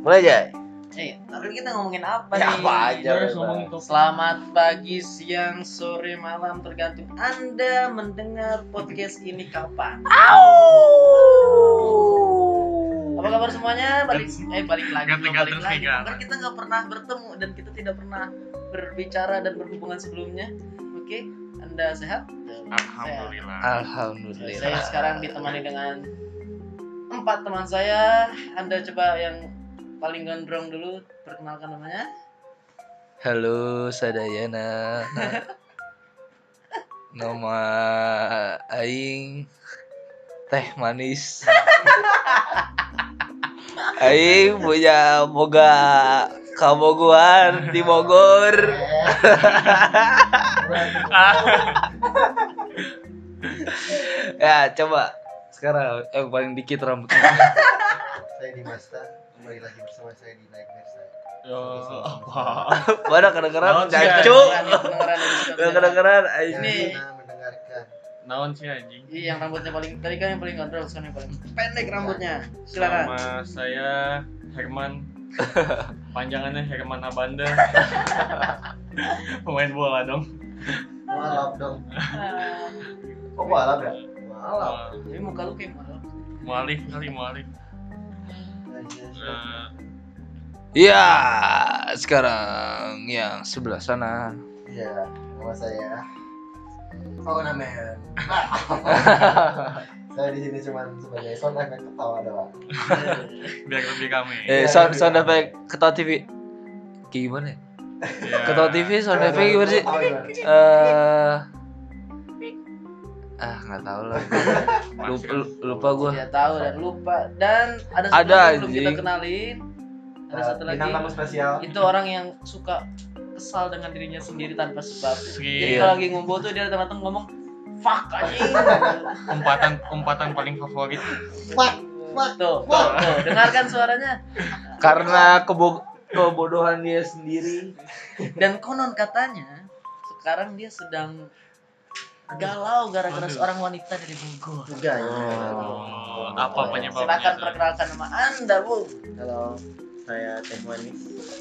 Mulai aja. Eh, tadi kita ngomongin apa Ya, nih? apa aja. Terus ngomongin topik. Selamat pagi, siang, sore, malam tergantung Anda mendengar podcast ini kapan. Apa kabar semuanya? Balik eh balik lagi, Ganti- balik lagi. Karena kita nggak pernah bertemu dan kita tidak pernah berbicara dan berhubungan sebelumnya. Oke, Anda sehat? Alhamdulillah. Saya Alhamdulillah. sekarang ditemani dengan empat teman saya. Anda coba yang paling gondrong dulu perkenalkan namanya. Halo, Sadayana. Nama aing Teh Manis. aing punya boga kabogohan di Bogor. ya, coba sekarang eh paling dikit rambutnya. Saya di Masta, kembali lagi bersama saya di Naik Versa. Yo, apa? Mana kedengeran jancuk. Kedengeran. Ini. Mendengarkan. Naon sih anjing? Iya, yang rambutnya paling tadi kan yang paling gondrong, sekarang yang paling pendek rambutnya. Silakan. Nama saya Herman. Panjangannya Herman Abanda. Pemain bola dong. Malap dong. Oh malap ya? Malap. Wah, Tapi muka lu kayak malu. Mualif kali mualif. Aja. Eh, Iya, sekarang yang sebelah sana. Iya, nama saya. Oh namanya. saya di sini cuma sebagai sound effect ketawa doang. biar lebih kami. Eh, Iya, sound sound effect ketawa TV. Kayak gimana ya? Ya. Ketawa TV sound effect gimana sih? Eh Ah, nggak tahu lah. Lupa, lupa gua. Dia tahu dan lupa. Dan ada satu Ada, lagi yang belum kita kenalin. Ada Eh, satu lagi. tamu spesial. Itu orang yang suka kesal dengan dirinya sendiri tanpa sebab. Jadi Iya. kalau lagi ngumpul tuh dia datang-datang ngomong fuck anjing. umpatan umpatan paling favorit. Fuck, fuck. Tuh, tuh, tuh, dengarkan suaranya. Karena kebo kebodohan dia sendiri. Dan konon katanya sekarang dia sedang galau gara-gara seorang wanita dari Bogor. Juga ya. Oh, apa penyebabnya? Silakan perkenalkan nama Anda, Bu. Halo, saya Teh Manis.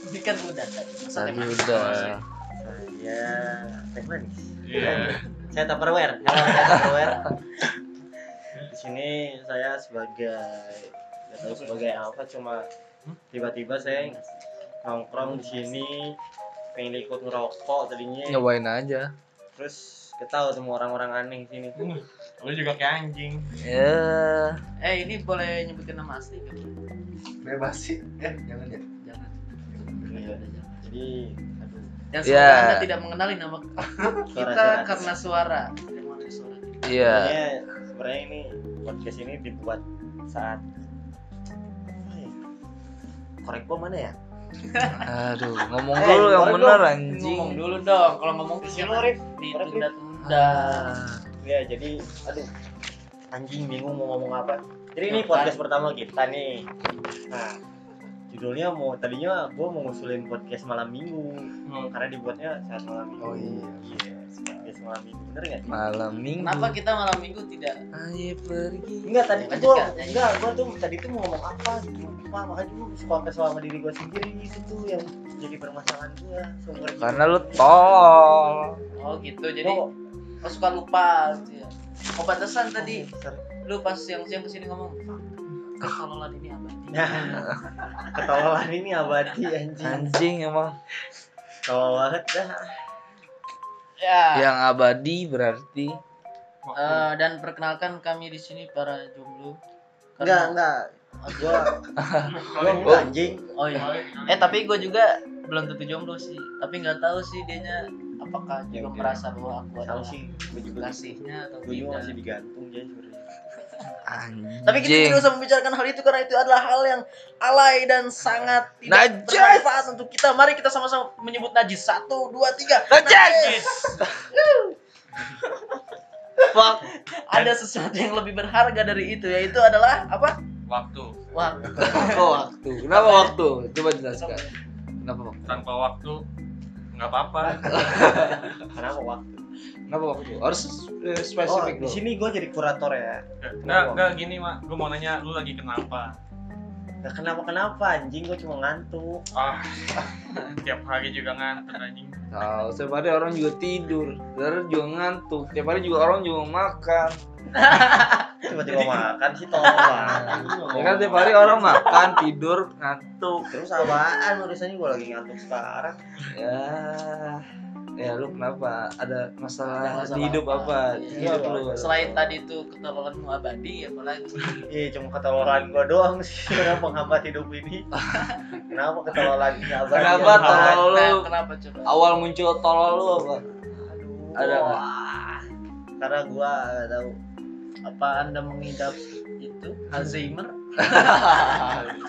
Ini kan udah tadi. Masa tema? udah. Saya Teh Manis. Iya. Saya Tupperware. Halo, saya Tupperware. Di sini saya sebagai nggak tahu sebagai apa cuma tiba-tiba saya nongkrong di sini pengen ikut ngerokok tadinya Nyobain aja. terus ketahui semua orang-orang aneh di sini Lu juga kayak anjing. Ya. Eh, ini boleh nyebutin nama asli gak? Bebas sih. Eh, jangan ya. Jangan. Iya. jadi aduh Dan Ya. semoga Anda tidak mengenali nama suara kita suara karena suara. Suara. Iya. sebenarnya sebenarnya ini podcast ini dibuat saat ya? korek bom mana ya Aduh, ngomong Eh, dulu yang ngomong bener dong. anjing. Ngomong dulu dong. Kalau ngomong Sini kesian lu, Rif. ditunda-tunda. Ah. ya jadi aduh anjing bingung mau ngomong apa jadi ini podcast pertama kita nih nah judulnya mau tadinya gue mau ngusulin podcast malam minggu Oh, karena dibuatnya saat malam minggu Oh, iya. iya podcast malam minggu bener nggak sih Malam minggu. Kenapa kita malam minggu tidak? Ayo pergi. enggak tadi tuh gue enggak gue tuh tadi tuh mau ngomong apa gitu lupa makanya gue suka sama diri gue sendiri itu tuh yang jadi permasalahan gue. Karena lu tol. Oh gitu. Jadi Oh, lo suka lupa gitu ya. Oh pantesan tadi lu pas siang-siang ke sini ngomong ketololan ini abadi. Nah, ketololan ini abadi anjing. Anjing emang. Tolol banget dah. Ya. Yang abadi berarti Eh, dan perkenalkan kami di sini para jomblo. Enggak, Karena- enggak. Gua gua Oh. enggak anjing. Oh iya. Eh tapi gue juga belum tentu jomblo sih. Tapi nggak tahu sih dianya apakah Ya, juga oke. merasa bahwa aku adalah sih, gua juga kasihnya atau juga tidak. masih digantung jadi sebenarnya. anjing. Tapi kita tidak usah membicarakan hal itu karena itu adalah hal yang alay dan sangat tidak Najis. bermanfaat untuk kita. Mari kita sama-sama menyebut najis. Satu, dua, tiga. Najis. Fuck. Ada sesuatu yang lebih berharga dari itu yaitu adalah apa? Waktu. Oh, waktu. Kenapa waktu? Coba jelaskan. Kenapa waktu? Tanpa waktu nggak apa-apa. Kenapa waktu? Kenapa waktu? Harus eh, Oh, spesifik di sini gua jadi kurator ya. Enggak, enggak gini, Mak. Gue mau nanya lu lagi kenapa? Gak kenapa-kenapa anjing, gue cuma ngantuk. Ah, tiap hari juga ngantuk anjing. Tahu, setiap hari orang juga tidur, terus juga ngantuk. Tiap hari juga orang juga makan. Tiba-tiba makan sih tolong. Ya kan tiap hari orang makan, tidur, ngantuk. Terus apaan urusannya gue lagi ngantuk sekarang. Ya, ya lu kenapa? Ada masalah, Ada masalah di hidup apa? apa? Di Iya, hidup lu. Selain tadi itu ketololanmu abadi, apalagi Iya cuma ketololan gue doang sih yang penghambat hidup ini. Kenapa ketololan abadi? Kenapa yang tolol lu? Nah, kenapa coba? Awal muncul tolol lu apa? Aduh, Ada nggak? wah. Karena gua nggak tahu. Apa anda mengidap itu Alzheimer?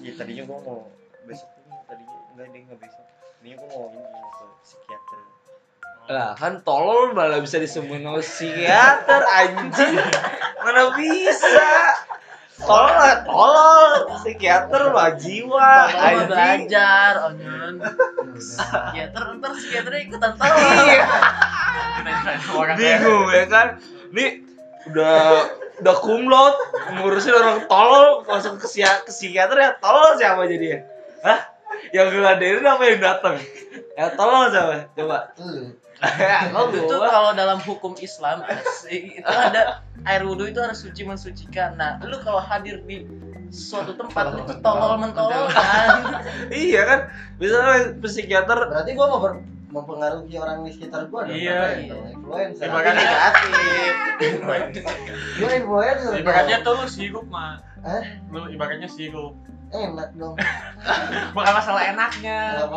Ya tadinya gua mau besok ini tadinya enggak deh enggak besok. Tadinya gua mau ini ke psikiater. Lah kan tolol malah bisa disembuhin sama psikiater anjing. Mana bisa? Tolol lah, tolol. Psikiater mah jiwa anjing. belajar, onyon. Psikiater ntar psikiaternya ikutan tahu. Iya, bingung ya kan. Nih udah udah kumlot ngurusin orang tolol masuk ke, psikiater ya tolol siapa jadinya? Hah? Yang ngeladenin apa yang datang? Ya tolol siapa? Coba. Lu. Kok itu kalau dalam hukum Islam itu ada air wudhu itu harus suci mensucikan. Nah, lu kalau hadir di suatu tempat itu tolol mentolol kan. Iya kan? Misalnya psikiater Berarti gua mau ber- mempengaruhi orang di sekitar gua dong. Iya. Ya? Dong, Influencer. Ibaratnya Negatif. Gua influencer. ibaratnya tuh lu sirup mah. Eh? Lu ibaratnya sirup. Enak dong. Bukan masalah enaknya.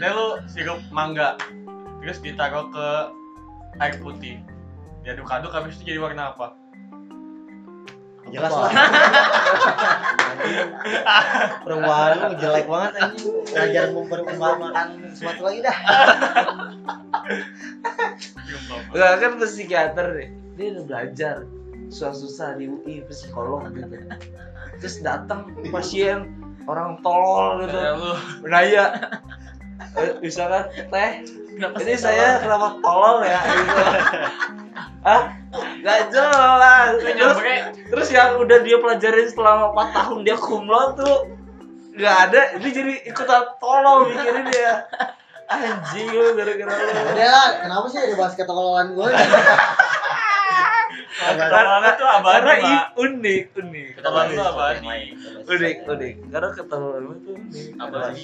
Dan lu sirup mangga. Terus ditaruh ke air putih. Diaduk-aduk habis itu jadi warna apa? Jelas lah. Perumahan lu jelek banget anjing. Ngajar memperumpamakan sesuatu lagi dah. Enggak kan ke psikiater nih. Dia udah belajar susah-susah di UI psikolog gitu. Terus datang pasien orang tolol gitu. Lu Nanya eh, misalkan teh Kenapa ini saya kenapa tolol ya gitu. ah nggak jelas terus, terus yang udah dia pelajarin selama 4 tahun dia kumlot tuh nggak ada ini jadi ikutan tolol mikirin dia anjing lu gara-gara lu Udah lah, kenapa sih ada bahas ketololan gua? Ketololan itu abadi, karena unik unik Ketololan itu abadi. unik unik karena ketololan lu tuh unik Abadi.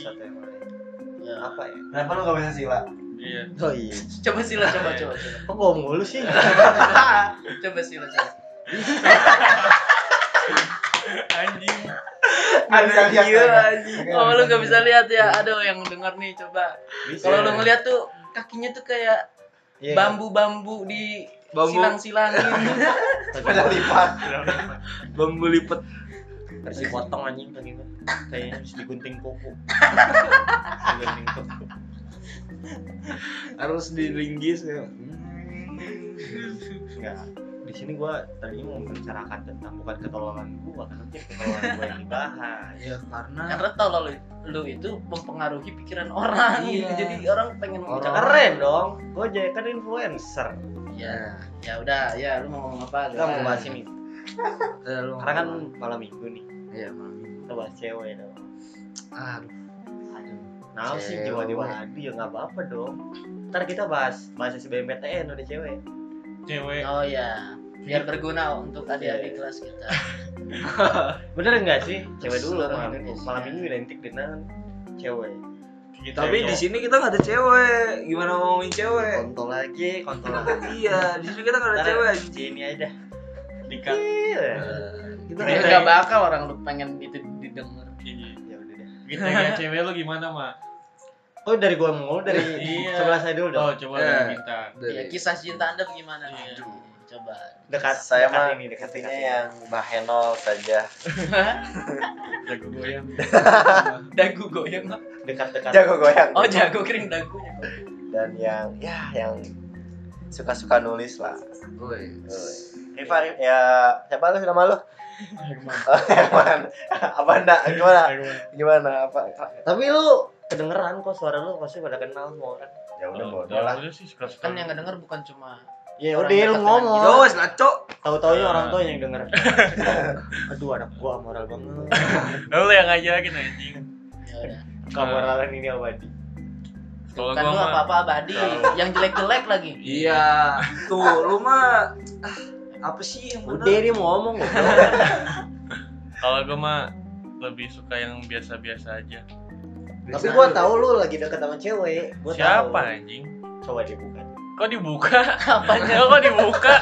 Ya. Apa ya? Kenapa lu gak bisa sila? Iya. Oh iya. Coba sila coba coba coba. Kok gua mulu sih? Coba sila coba. Anjing. ada gila anjing Oh, lu bisa gak bisa lihat ya. Aduh, yang denger nih coba. Kalau lu ngeliat tuh kakinya tuh kayak Iya. bambu-bambu di Bambu. silang-silangin. Pada lipat. bambu lipet Harus dipotong anjing kaki gua. Kayaknya harus digunting kuku. digunting kuku. harus dilinggis ya Enggak. Di sini gua tadinya mau membicarakan tentang bukan ketololan gua, karena ketololan gua yang dibahas. ya karena Karena tolol lu, itu mempengaruhi pikiran orang. Iya. Jadi orang pengen Orang-. Keren dong. Gua jadi kan influencer. Ya, ya udah, ya lu mau ngomong apa? Kita mau bahas ini. lu Karena kan malam minggu nih. iya malam Kita bahas cewek dong. aduh Aduh. Nah sih jiwa-jiwa adi ya nggak apa-apa dong. Ntar kita bahas bahas SBMPTN udah cewek. Cewek. Oh ya, biar berguna untuk adik-adik kelas kita. Bener nggak sih? Cewek dulu malam malam minggu identik dengan cewek. Kita tapi di sini kita nggak ada cewek gimana mau ngomongin cewek Kontol lagi, kontol lagi. iya di sini kita nggak ada Ntar cewek anjing Ini aja dah. Dikat. Iya. Eh, kita Ya Kita- gak bakal orang lu pengen itu didengar. Ya udah dah. Kita kayak cewek lu gimana, Mak? Oh dari gua mulu dari Iya. sebelah saya dulu dong. Oh, coba dari kita. Ya kisah cinta Anda bagaimana nih? Iya. Coba. Dekat Saya mah ini dekat dekat yang Mbah Henol saja. Jago goyang. Dagu goyang. Mak. dekat dekat. Jago goyang. Oh jago kering dagunya. Dan yang ya yang suka-suka nulis lah. Woi. Riva, ya siapa lu nama lu? Herman. Apa enggak? Gimana? Gimana? Apa? Tapi lu kedengeran kok suara lu pasti pada kenal semua orang. Ya udah Oh, bodoh lah. Kan yang nggak denger bukan cuma Ya udah lu ngomong. Yo wes lah, Cok. Tahu-taunya orang tua yang denger. Aduh anak gua moral banget. Lu yang ngajakin anjing. Ya udah. Kamoralan ini abadi. Kalau Kan gua lu mah apa-apa abadi, yang jelek-jelek lagi. Iya. Tuh, lu mah ah, apa sih yang Udah bener? dia mau ngomong kalau gua mah lebih suka yang biasa-biasa aja. Tapi gua tahu lu lagi deket sama cewek. Gua Siapa tahu. anjing? Coba dibuka. Kok dibuka? Apanya? Kok dibuka?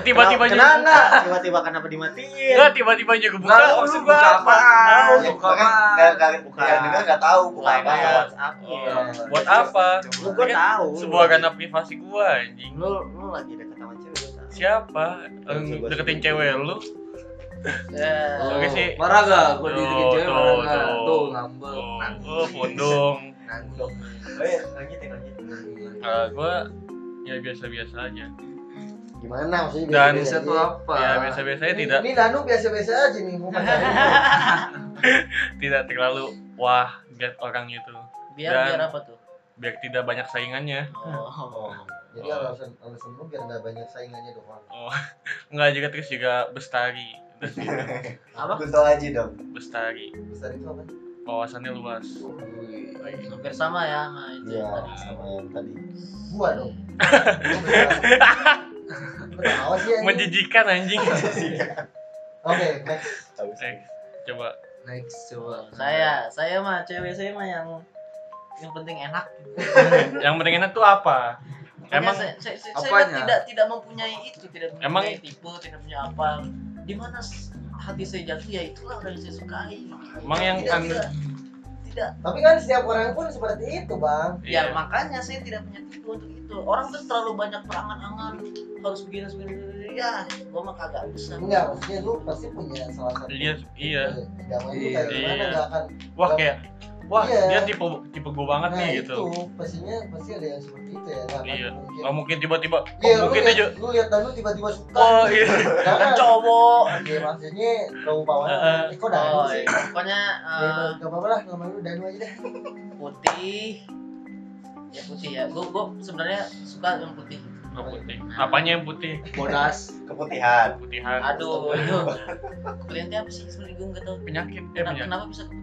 Tiba-tiba juga Kenapa buka. enggak? Tiba-tiba kenapa dimatiin? Enggak tiba-tiba juga buka. Enggak, Lu maksud buka buka? Ya, Buka nggak- nggak- Bukan. yang dengar nggak tahu Bukan apa. Oh, buat apa? Gua Kan tahu. Sebuah ranah privasi gua anjing. Lu lu lagi deket sama cewek. Siapa? Deketin cewek lu? Ya. Oh, Oke sih. Marah gak? Tuh, dibikin cewek marah gak? tuh. Ngambek. Oh, oh, pondong. Nangis. Oh iya, lanjutin lanjutin. Kalau gua ya biasa-biasa aja. Gimana maksudnya? Dan biasa-biasa Biasa tuh aja? apa? Ya biasa-biasa aja Ini- tidak Ini Danu biasa-biasa aja nih. tidak terlalu wah get orang itu. Biar Dan- biar apa tuh? Biar tidak banyak saingannya. Oh. Oh, Jadi alasan alasan lu biar nggak banyak saingannya doang. Oh, enggak juga terus juga bestari. Apa? Aji dong. bestari. Besar itu apa? Wawasannya luas. Hampir sama ya sama itu Iya, tadi. sama yang tadi. Gua dong. Ketawa sih anjing. Menjijikan anjing. Oke, next. Eh, coba Next, coba. Saya, saya mah cewek saya mah yang yang penting enak. yang penting enak tuh apa? Emang saya, saya, saya, saya tidak tidak mempunyai itu, tidak mempunyai Emang- tipe, tidak punya apa. Di mana hati saya jatuh ya itulah orang yang saya sukai. emang yang tidak, tidak, tidak. Tapi kan setiap orang pun seperti itu, Bang. Ya Iya. makanya saya tidak punya tipe untuk itu. Orang tuh terlalu banyak berangan-angan harus begini harus begini. Ya, gua mah kagak bisa. Enggak, maksudnya lu pasti punya salah satu. Iya, iya. Iya. gimana Iya. nggak akan Wah kayak wah Iya. dia tipe tipe gue banget nah nih itu gitu. pastinya pasti ada yang seperti itu ya akan Iya. mungkin Nggak mungkin tiba-tiba. Iya, Oh, lu mungkin liat, aja. lu lihat Danu tiba-tiba suka. Oh iya. Jangan. Cowok. Oke, maksudnya kau bawa. Heeh. Eh, kok Danu Oh, sih? iya. pokoknya Ya, eh, Gak apa-apa lah, nama lu Danu aja deh. putih. Ya putih ya. Gua gua sebenarnya suka yang putih. Oh, putih. Apanya yang putih? Bodas. Keputihan. Putihan. Aduh, itu keputihan itu apa sih sebenarnya gue nggak tahu. Penyakit ya Kenapa, penyakit. kenapa bisa keputihan?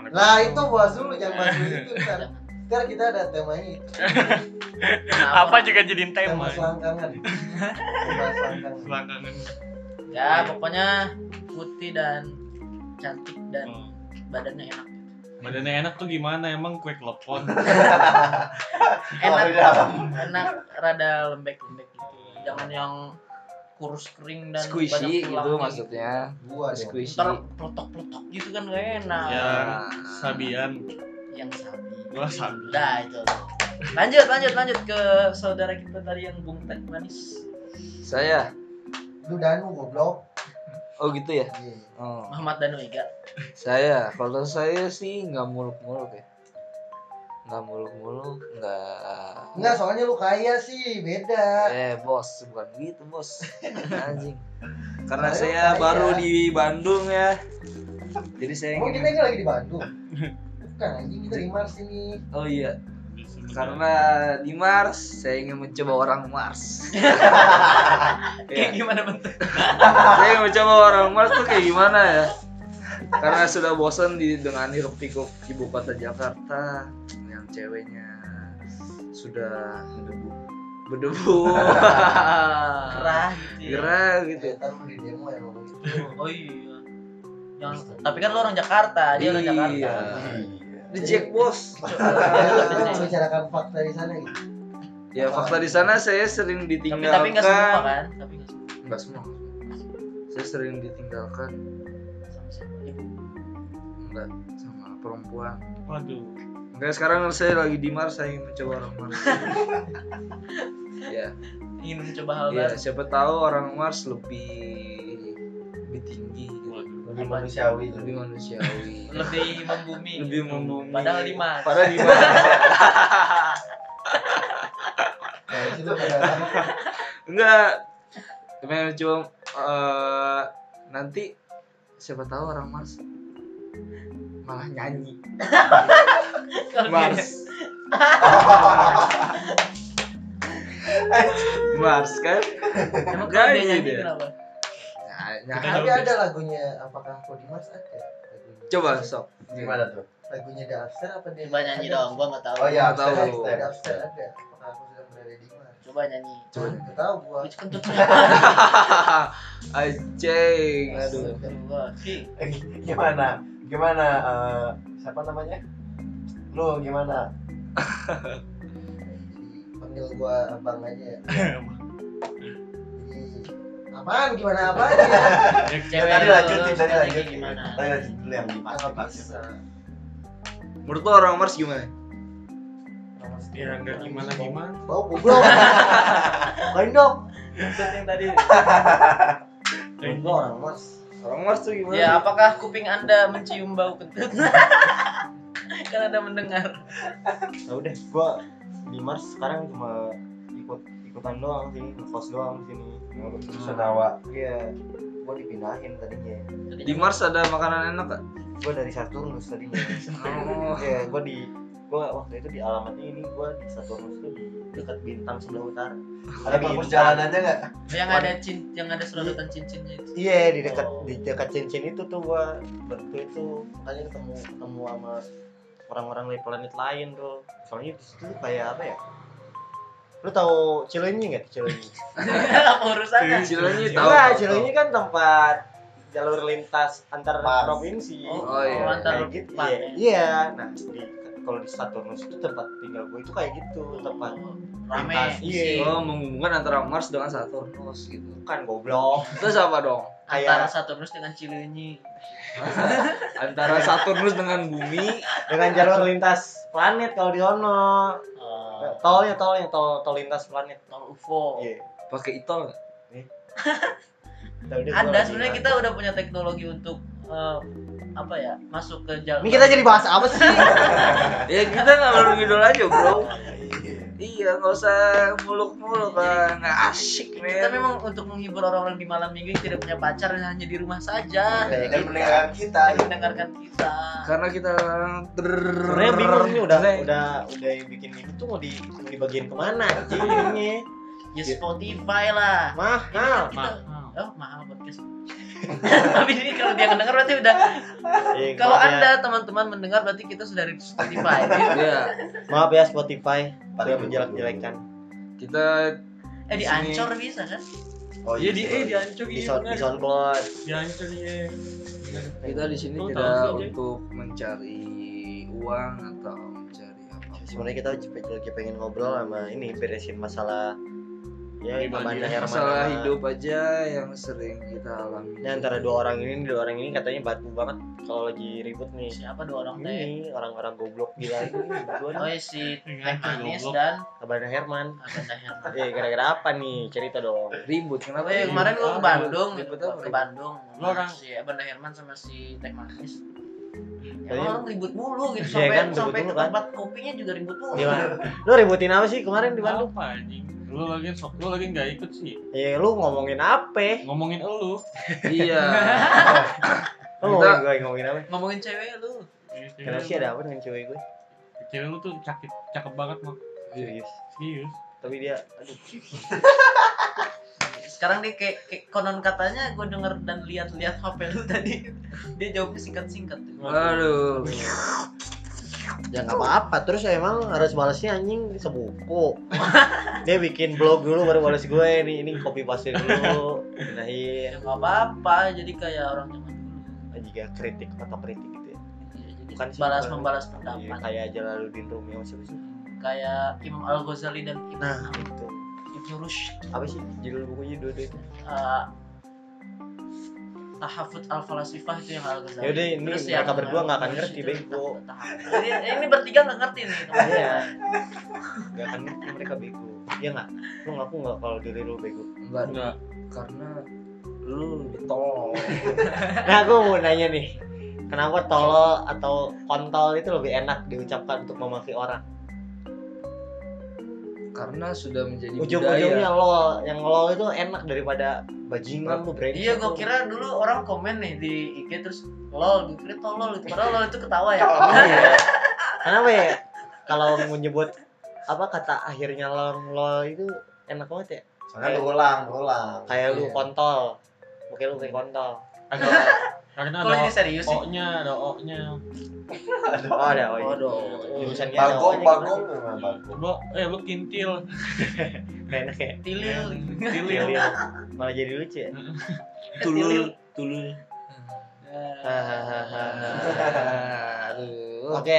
Mana Nah, itu bahas dulu, jangan bahas dulu itu ntar. Ntar kita ada temanya itu. Kenapa? apa juga jadiin Tema tema? selangkangan. Tema selangkangan. Selangkangan. Ya pokoknya putih dan cantik dan Hmm. badannya enak. Badannya enak tuh gimana? Emang kue klepon? Enak, Oh, iya. enak rada lembek-lembek gitu. Jangan yang kurus kering dan Squishy gitu tulangnya. maksudnya. Gua dong. Squishy. Ntar peletok-peletok gitu kan gak enak. ya, sabian. Yang sabi. Gua sabi. Dah itu. Lanjut, lanjut, lanjut ke saudara kita tadi yang bung teh manis. Saya. Lu Danu goblok. Oh gitu ya. Iya. Oh. Muhammad Danu Iga. Saya, kalau saya sih nggak muluk-muluk ya. Nggak muluk-muluk, nggak. Enggak, soalnya lu kaya sih, beda. Eh bos, bukan gitu bos. Anjing. Karena Saya saya kaya. baru di Bandung ya. Jadi saya Emang kita ingin. ini lagi di Bandung? Bukan, anjing kita di Mars ini. Oh iya. Karena di Mars, saya ingin mencoba orang Mars. Kayak Ya. gimana bentuk? saya ingin mencoba orang Mars tuh kayak gimana ya? Karena sudah bosan di dengan hiruk pikuk ibu kota Jakarta ceweknya sudah berdebu. Berdebu. Gerah gitu. ya. Gerah gitu. Ya, ntar lu di demo ya gitu. Oh iya. Yang tapi kan lo orang Jakarta, dia orang Iya. Jakarta. Di Jack bos. Ya, lu membicarakan fakta di sana gitu. Ya fakta di sana saya sering Tapi ditinggalkan. tapi nggak semua kan? Tapi nggak semua. Nggak semua. Saya sering ditinggalkan Sama siapa? Ibu. enggak sama perempuan. Waduh. Enggak sekarang saya lagi di Mars, saya ingin mencoba orang Mars. ya, Ingin mencoba hal ya baru. siapa tahu orang Mars lebih lebih tinggi gitu. Lebih manusiawi. lebih manusiawi. Lebih membumi. lebih membumi. Padahal di Mars. Padahal di Mars. Nah, Enggak. Pengen coba eh, nanti siapa tahu orang Mars malah nyanyi. Mars. Mars kan Emang nyanyi dia. kenapa? nah, Tapi ada lagunya apakah aku di Mars ada? coba sok Gimana tuh? Lagunya Upstairs apa dia? Coba nyanyi ada? dong, gua nggak tahu. Oh iya, tahu. Upstairs ada. Apakah aku sedang berada di Mars? Coba nyanyi. Coba nggak tahu gua. Which kentut Aceng aduh gimana? Gimana? eh, siapa namanya? Lu gimana? Panggil gua abang aja. Jadi apaan gimana apaan ya? cewek tadi lanjutin, tadi lanjutin. gimana? Tadi lanjutin dulu yang di Nggak pas bisa. menurut lo orang Mars gimana Ya enggak gimana gimana. Bau goblok. Kain dong. Yang tadi gua orang Mars. orang Mars tuh gimana Ya, apakah kuping Anda mencium bau kentut? Kan Anda mendengar. ya udah gua di Mars sekarang cuma ikut ikutan doang sih ngekos doang di sini Senawa. iya gua dipindahin tadinya di Mars ada makanan enak gak? gua dari Saturnus tadinya Oh, iya gua di gua waktu itu di alamatnya ini gua di Saturnus tuh di dekat bintang sebelah utara Ada perpus jalanannya nggak? Yang ada cin yang ada serodotan cincinnya itu. iya di dekat Oh. di dekat cincin itu tuh gua waktu itu makanya ketemu ketemu sama orang-orang dari planet lain tuh soalnya di situ kayak apa ya lu tahu Cileunyi nggak Cileunyi Apa urusannya? Cileunyi tahu. Enggak, tahu, Cileunyi kan tempat jalur lintas antar Mars. provinsi. Oh, iya. antar Kayak gitu. Iya, iya. Nah, di kalau di Saturnus itu tempat tinggal gue itu kayak gitu, tempat Rame. lintas. Iya. Oh, menghubungkan antara Mars dengan Saturnus gitu. Kan goblok. Terus apa dong? Antara Kayak Saturnus dengan Cileunyi. Antara Saturnus dengan bumi. dengan jalur lintas planet kalau di sono. Oh, Tolnya tolnya tol tol lintas planet. tol UFO. Iya. Pakai itol nggak? Ada sebenarnya kita udah punya teknologi untuk eh, apa ya masuk ke jalur. Ini kita jadi bahas apa sih? Ya kita ngalor ngidol aja bro. Iya, nggak usah muluk-muluk lah, nggak asik Kita nih. memang untuk menghibur orang-orang di malam minggu yang tidak punya pacar dan hanya di rumah saja. Dan gitu. mendengarkan kita. Dan mendengarkan kita. Karena kita Sebenarnya bingung nih udah udah udah yang bikin ini tuh mau di mau dibagiin ke mana ininya. Ya Spotify lah. Ini Mahal. kan kita, Mahal. oh mahal podcast. Tapi ini kalau dia ngedenger berarti udah. Iya, Kalau ya. anda teman-teman mendengar berarti kita sudah di Spotify. Iya, maaf ya Spotify Paling sudah menjelek-jelekan kita eh di Ancor bisa kan? Oh Iya di eh di Ancol di iya sound di benar. SoundCloud. Di Ancol iya. kita di sini tidak untuk mencari uang atau mencari apa. Sebenarnya kita cepet lagi pengen ngobrol sama ini beresin masalah ya Amanda ya, Herman Masalah hidup aja yang sering kita alami. Ini antara dua orang ini dua orang ini katanya batu banget kalau lagi ribut nih. Siapa dua orang teh? Ini orang-orang goblok gila ini berdua Oh nih. iya, si Teh Manis dan Amanda Herman. Abanda Herman. Eh gara-gara apa nih? Cerita dong. Ribut kenapa? Oh iya, ribut? kemarin gua ke Ah, Bandung, ke Bandung. Lu orang- si Abanda Herman sama si Teh Manis. Ya, orang ribut mulu gitu Iya sampai kan, sampai ke kan. tempat kopinya juga ribut mulu. Gimana? Lu ributin apa sih kemarin di Bandung? Apa anjing? Lu lagi sok lu lagi enggak ikut sih. Ya lu ngomongin apa? Ngomongin elu. Iya. Lu ngomongin gue ngomongin apa? Ngomongin cewek lu. Kenapa sih ada apa dengan cewek gue? Cewek lu tuh cakep cakep banget mah. Serius. Serius. Tapi dia aduh Sekarang dia kayak, kayak konon katanya gue denger dan lihat-lihat HP lu tadi. Dia jawabnya singkat-singkat. Aduh. ya nggak apa-apa. Terus emang harus balesnya anjing sebuku dia bikin blog dulu baru balas gue. Ini ini copy paste dulu. Ya pindahin. Nggak apa-apa, jadi kayak orang zaman dulu. jika kritik atau kritik gitu ya. Ya, jadi Bukan balas membalas Iya, pendapat. kayak Jalaluddin Rumi sama siapa sih Kayak Imam Al Ghazali dan Ibnu nah itu. Ibnu Rushd. apa sih judul bukunya? Dua-dua. Itu Eh, Tahafut al falasifah itu yang al Ghazali. Yaudah, ini Terus mereka yang berdua nggak akan ngerti, bego. Jadi, ini bertiga nggak ngerti nih. iya nggak akan ngerti mereka bego iya nggak lu ngaku nggak kalau diri lu bego Enggak, Enggak. karena lu lebih tolol. nah aku mau nanya nih kenapa tolol atau kontol itu lebih enak diucapkan untuk memaki orang Karena sudah menjadi ujung-ujungnya budaya. lol yang lol itu enak daripada bajingan lu brengsek Iya, gue kira dulu orang komen nih di IG terus lol, gue kira tolol gitu. Padahal lol itu ketawa ya. Oh, iya. kenapa ya kalau menyebut apa kata akhirnya lol lol itu enak banget ya Soalnya berulang, berulang. kayak lu Iya. kontol mungkin lu kayak kontol karena ada ini serius sih? O-nya, ada O-nya. oh ada oh, iya. Waduh. jurusannya ada Bagong, O-nya bagong memang bagong. Bo, eh lu kintil. Nggak enak ya Tilil. Tilil. malah jadi lucu ya tulul tulul Aduh. oke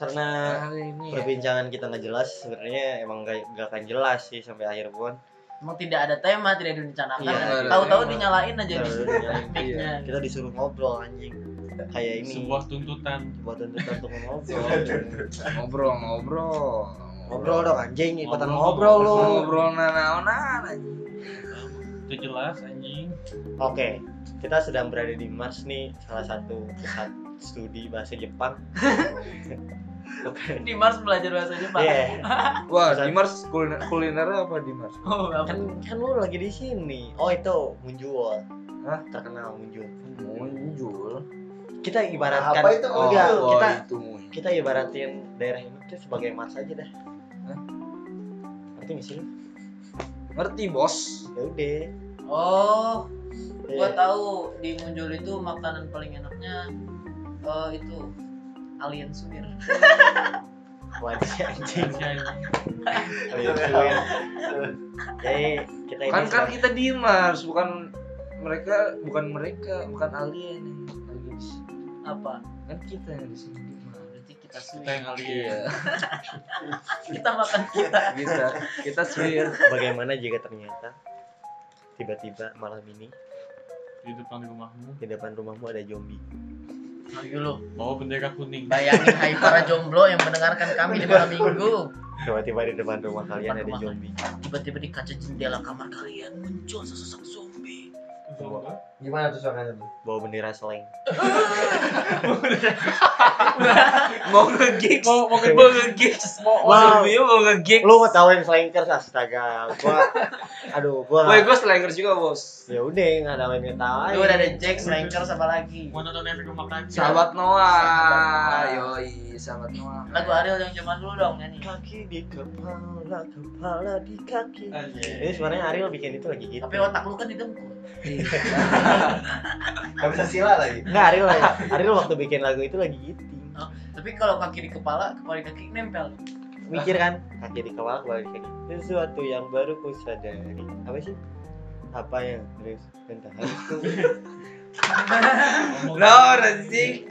karena ya. perbincangan kita nggak jelas sebenarnya emang gak, gak akan jelas sih sampai akhir pun Emang tidak ada tema, tidak direncanakan. Iya, ada Tahu-tahu tema. dinyalain aja di dinyalain. mic-nya. kita disuruh ngobrol anjing kayak ini Sebuah tuntutan. buat tuntutan untuk ngobrol ngobrol ngobrol ngobrol dong anjing ikutan Ngobrol, ngobrol lu ngobrol nanaonan anjing. Itu jelas anjing. Oke, kita sedang berada di Mars nih, salah satu pusat studi bahasa Jepang. Bukan. Di Mars belajar bahasa Jepang. Iya, wah Pusat- di Mars kuliner kulinernya apa di Mars Oh, apa? kan kan lu lagi di sini. Oh itu Munjuol. Hah? Terkenal Munjuol. muncul Kita ibaratkan Apa itu oh, enggak, oh, kita itu muncul kita ibaratin daerah ini tuh sebagai Mars aja dah. Hah? Ngerti gak sih? lu? ngerti bos Ya udah. Oh, gua Iya. tahu di Muncul itu makanan paling enaknya eh, itu alien suwir. Wajah anjing. Alien suwir. Jadi kita ini kan kan kita di Mars bukan mereka bukan mereka bukan alien yang. Apa? kan kita yang di sini di Mars Berarti kita Kita suwir. yang alien. iya Kita makan kita. kita kita swear Bagaimana jika ternyata tiba-tiba malam ini Di depan rumahmu. di depan rumahmu ada zombie? Ayo lu, Bawa bendera kuning. bayangin hai para jomblo yang mendengarkan kami di malam minggu. Tiba-tiba di depan rumah kalian ada rumah. zombie. Tiba-tiba di kaca jendela kamar kalian muncul sesosok zombie. Gimana tuh suaranya tuh? Bawa bendera seleng. mau nge-gigs Mau mau mau nge-gigs mau Wow. zombie mau nge-gigs Lu mau tawain slankers astaga. Gua aduh, gua Woi, gue slangers juga bos. ya udah enggak tawain ketawain. Lu udah ada Jack Slankers apa lagi? Mau nonton efek rumah kaca. sahabat Noah Sahabat Noah. yoi sahabat Noah Lagu Ariel yang zaman dulu dong nyanyi. kaki di kepala, kepala di kaki. Ini sebenarnya Ariel bikin itu lagi gitu. Tapi otak lu kan di dengkul. Gak bisa sila lagi. Enggak Ariel lagi. Ariel waktu bikin lagu itu lagi gitu. Tapi kalau kaki di kepala, kepala di kaki nempel. Mikir kan, kaki di kepala, kepala di kaki. Sesuatu yang baru ku sadari. Apa sih? Apa yang terus harus ku No, anjing.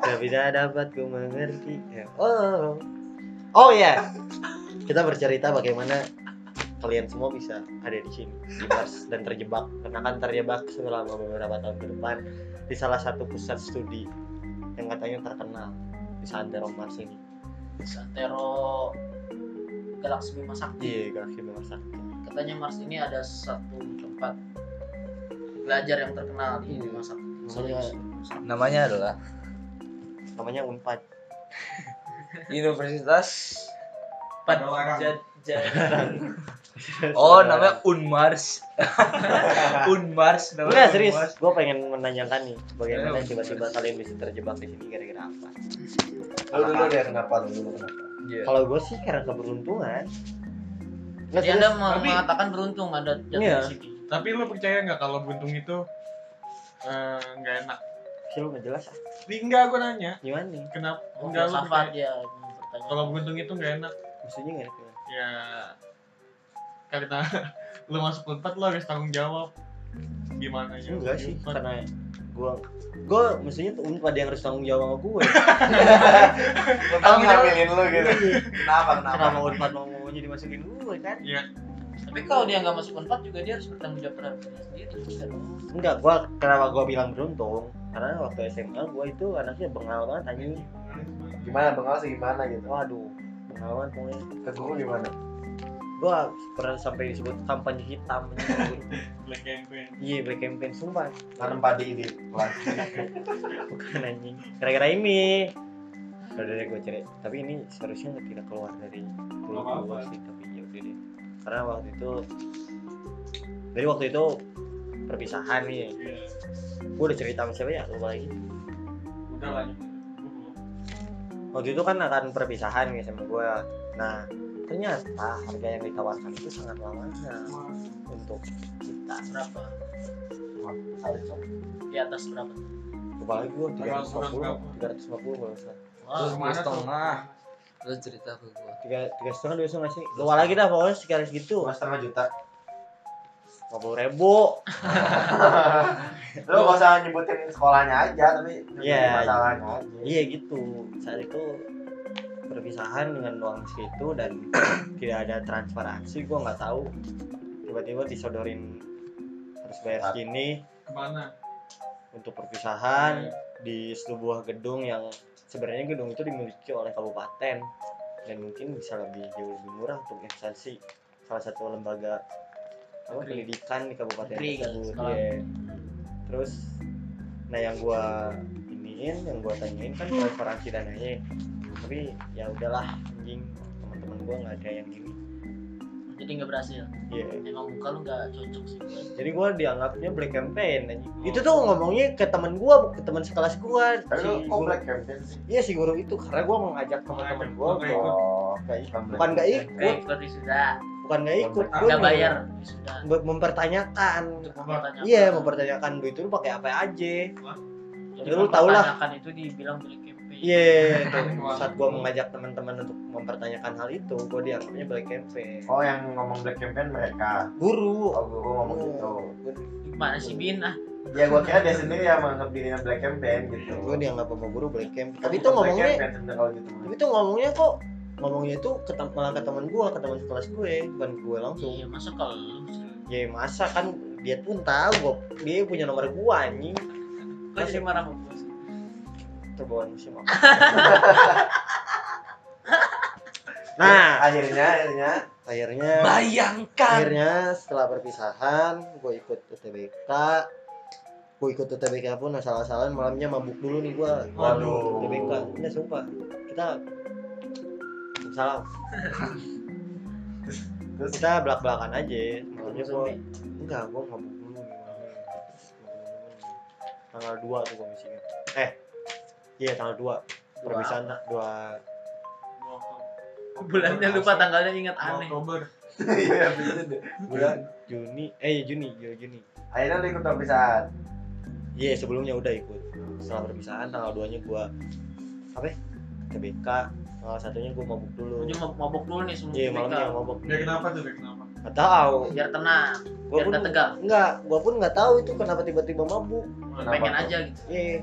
Tapi tidak dapat ku mengerti. Ya. Oh, oh ya. Kita bercerita bagaimana kalian semua bisa ada di sini di Mars dan terjebak karena akan terjebak selama beberapa tahun ke depan di salah satu pusat studi yang katanya terkenal di Santero Mars ini. Santero Galaksi Bima Sakti. Iya, galaksi Bima Sakti. Katanya Mars ini ada satu tempat belajar yang terkenal di Bima Sakti. Namanya, namanya adalah namanya Unpad. Universitas Pad Jad Oh, namanya Unmars. Unmars namanya. Enggak serius, gue pengen menanyakan nih bagaimana Ayo, tiba-tiba kalian bisa terjebak di sini gara-gara apa? Lu dulu deh kenapa lu dulu kenapa? Iya. Kalau gue sih karena keberuntungan. Serius. Anda mau Tapi- mengatakan beruntung ada jatuh Iya. di sini. Tapi lu percaya nggak kalau buntung itu eh, nggak enak? Sih lu nggak jelas ah. Enggak gue nanya. Gimana nih? Kenapa? Oh, Enggak lu percaya. ya. Kalau buntung itu nggak enak. Maksudnya nggak enak. Ya karena lu masuk unpad lu harus tanggung jawab gimana ya Enggak sih, Unpad. karena gue gue mestinya tuh Unpad yang harus tanggung jawab sama gue. Lu kan ngambilin lu gitu. Kenapa kenapa? Kenapa Unpad mau mau jadi masukin gue kan? ya Tapi kalau dia nggak masuk unpad juga dia harus bertanggung jawab terhadap dirinya sendiri. Enggak, gue kenapa gue bilang beruntung? Karena waktu SMA gue itu anaknya bengal banget anjing. Gimana bengal sih gimana gitu? Waduh, bengal banget pokoknya. Ke guru gimana? Gue pernah sampai disebut kampanye hitam. black campaign Iya, black campaign sumpah. Nanam padi di kelas. Bukan anjing. Gara-gara ini. Udah deh gue cerai. Tapi ini seharusnya tidak keluar dari gue apa-apa. sih. Tapi ya udah deh. Karena waktu itu dari waktu itu perpisahan nih. Gue udah cerita sama siapa ya? Lupa lagi. udah lanjut Waktu itu kan akan perpisahan nih sama gue. Nah, ternyata harga yang ditawarkan itu sangat mahal untuk kita berapa di atas berapa kepala gue Berapa, 350 berapa? 350 kalau nggak salah wow Terus Gimana dua tuh? setengah. Terus cerita ke gua. tiga tiga setengah dua setengah sih luar lagi dah pokoknya sekitar segitu Dua setengah juta. Lima puluh ribu Lu gak usah nyebutin sekolahnya aja, tapi nyebutin Iya. masalahnya aja. iya gitu saat itu perpisahan dengan uang segitu dan tidak ada transparansi gue nggak tahu tiba-tiba disodorin harus bayar segini Ke mana? untuk perpisahan di sebuah gedung yang sebenarnya gedung itu dimiliki oleh kabupaten dan mungkin bisa lebih jauh lebih murah untuk instansi salah satu lembaga apa Negeri. pendidikan di kabupaten Negeri, tersebut sekolah. Iya. terus nah yang gua iniin yang gua tanyain kan transparansi dananya tapi ya udahlah anjing teman-teman gua nggak ada yang ini jadi nggak berhasil iya emang muka lu nggak cocok sih jadi gua dianggapnya black campaign anjing. itu tuh ngomongnya ke teman gua ke teman sekelas gua Tapi si kok guru- black campaign sih? Iya si guru itu karena gue mengajak teman-teman gue. Oh, nggak ikut. bukan bukan campaign. ikut ikut sudah bukan nggak ikut Nggak gue nggak bayar. Sudah. Mem- mempertanyakan. Mempertanyakan. Iya mempertanyakan duit itu lu pakai apa aja. Jadi lu tau lah. itu dibilang black campaign. Iya tuh, saat gue mengajak teman-teman untuk mempertanyakan hal itu gue dianggapnya black campaign. Oh, yang ngomong black campaign mereka. guru. Oh, guru ngomong gitu. gimana sih bin? Ah. Ya gua kira dia sendiri yang menganggap dirinya black campaign gitu. gue dianggap sama guru black campaign. Tapi itu ngomongnya gitu. tapi itu ngomongnya kok ngomongnya itu ke malah ke teman gue ke teman sekelas gue bukan gue langsung. Iya masa kalau ya masa kan dia pun tahu gua dia punya nomor gue anjing. Kok jadi marah sama gue sih? Terbawaan musim apa? nah, akhirnya akhirnya? Akhirnya Bayangkan. akhirnya setelah perpisahan gue ikut UTBK gue ikut UTBK pun asal-asalan malamnya mabuk dulu nih gue Waduh. UTBK ini sumpah. Kita salam terus kita belak belakan aja malamnya gue enggak gue mabuk dulu nih malamnya. tanggal 2 tuh gue masih ingat eh iya tanggal 2 perpisahan dua. Bulannya lupa tanggalnya ingat aneh. Oktober. iya bulan Juni. Eh Juni Juni Juni. Akhirnya lu ikut perpisahan? Iya sebelumnya udah ikut. Setelah perpisahan tanggal 2 nya gua apa ya? TBK tanggal satunya gua mabuk dulu. Lu mau mabok dulu nih sebelum iya malamnya mabuk. Dia kenapa tuh? Kenapa? nggak tahu. Biar tenang gua biar pun nggak tegang. enggak gua pun nggak tahu itu kenapa tiba-tiba mabuk. Kenapa pengen tuh? aja gitu. Iya.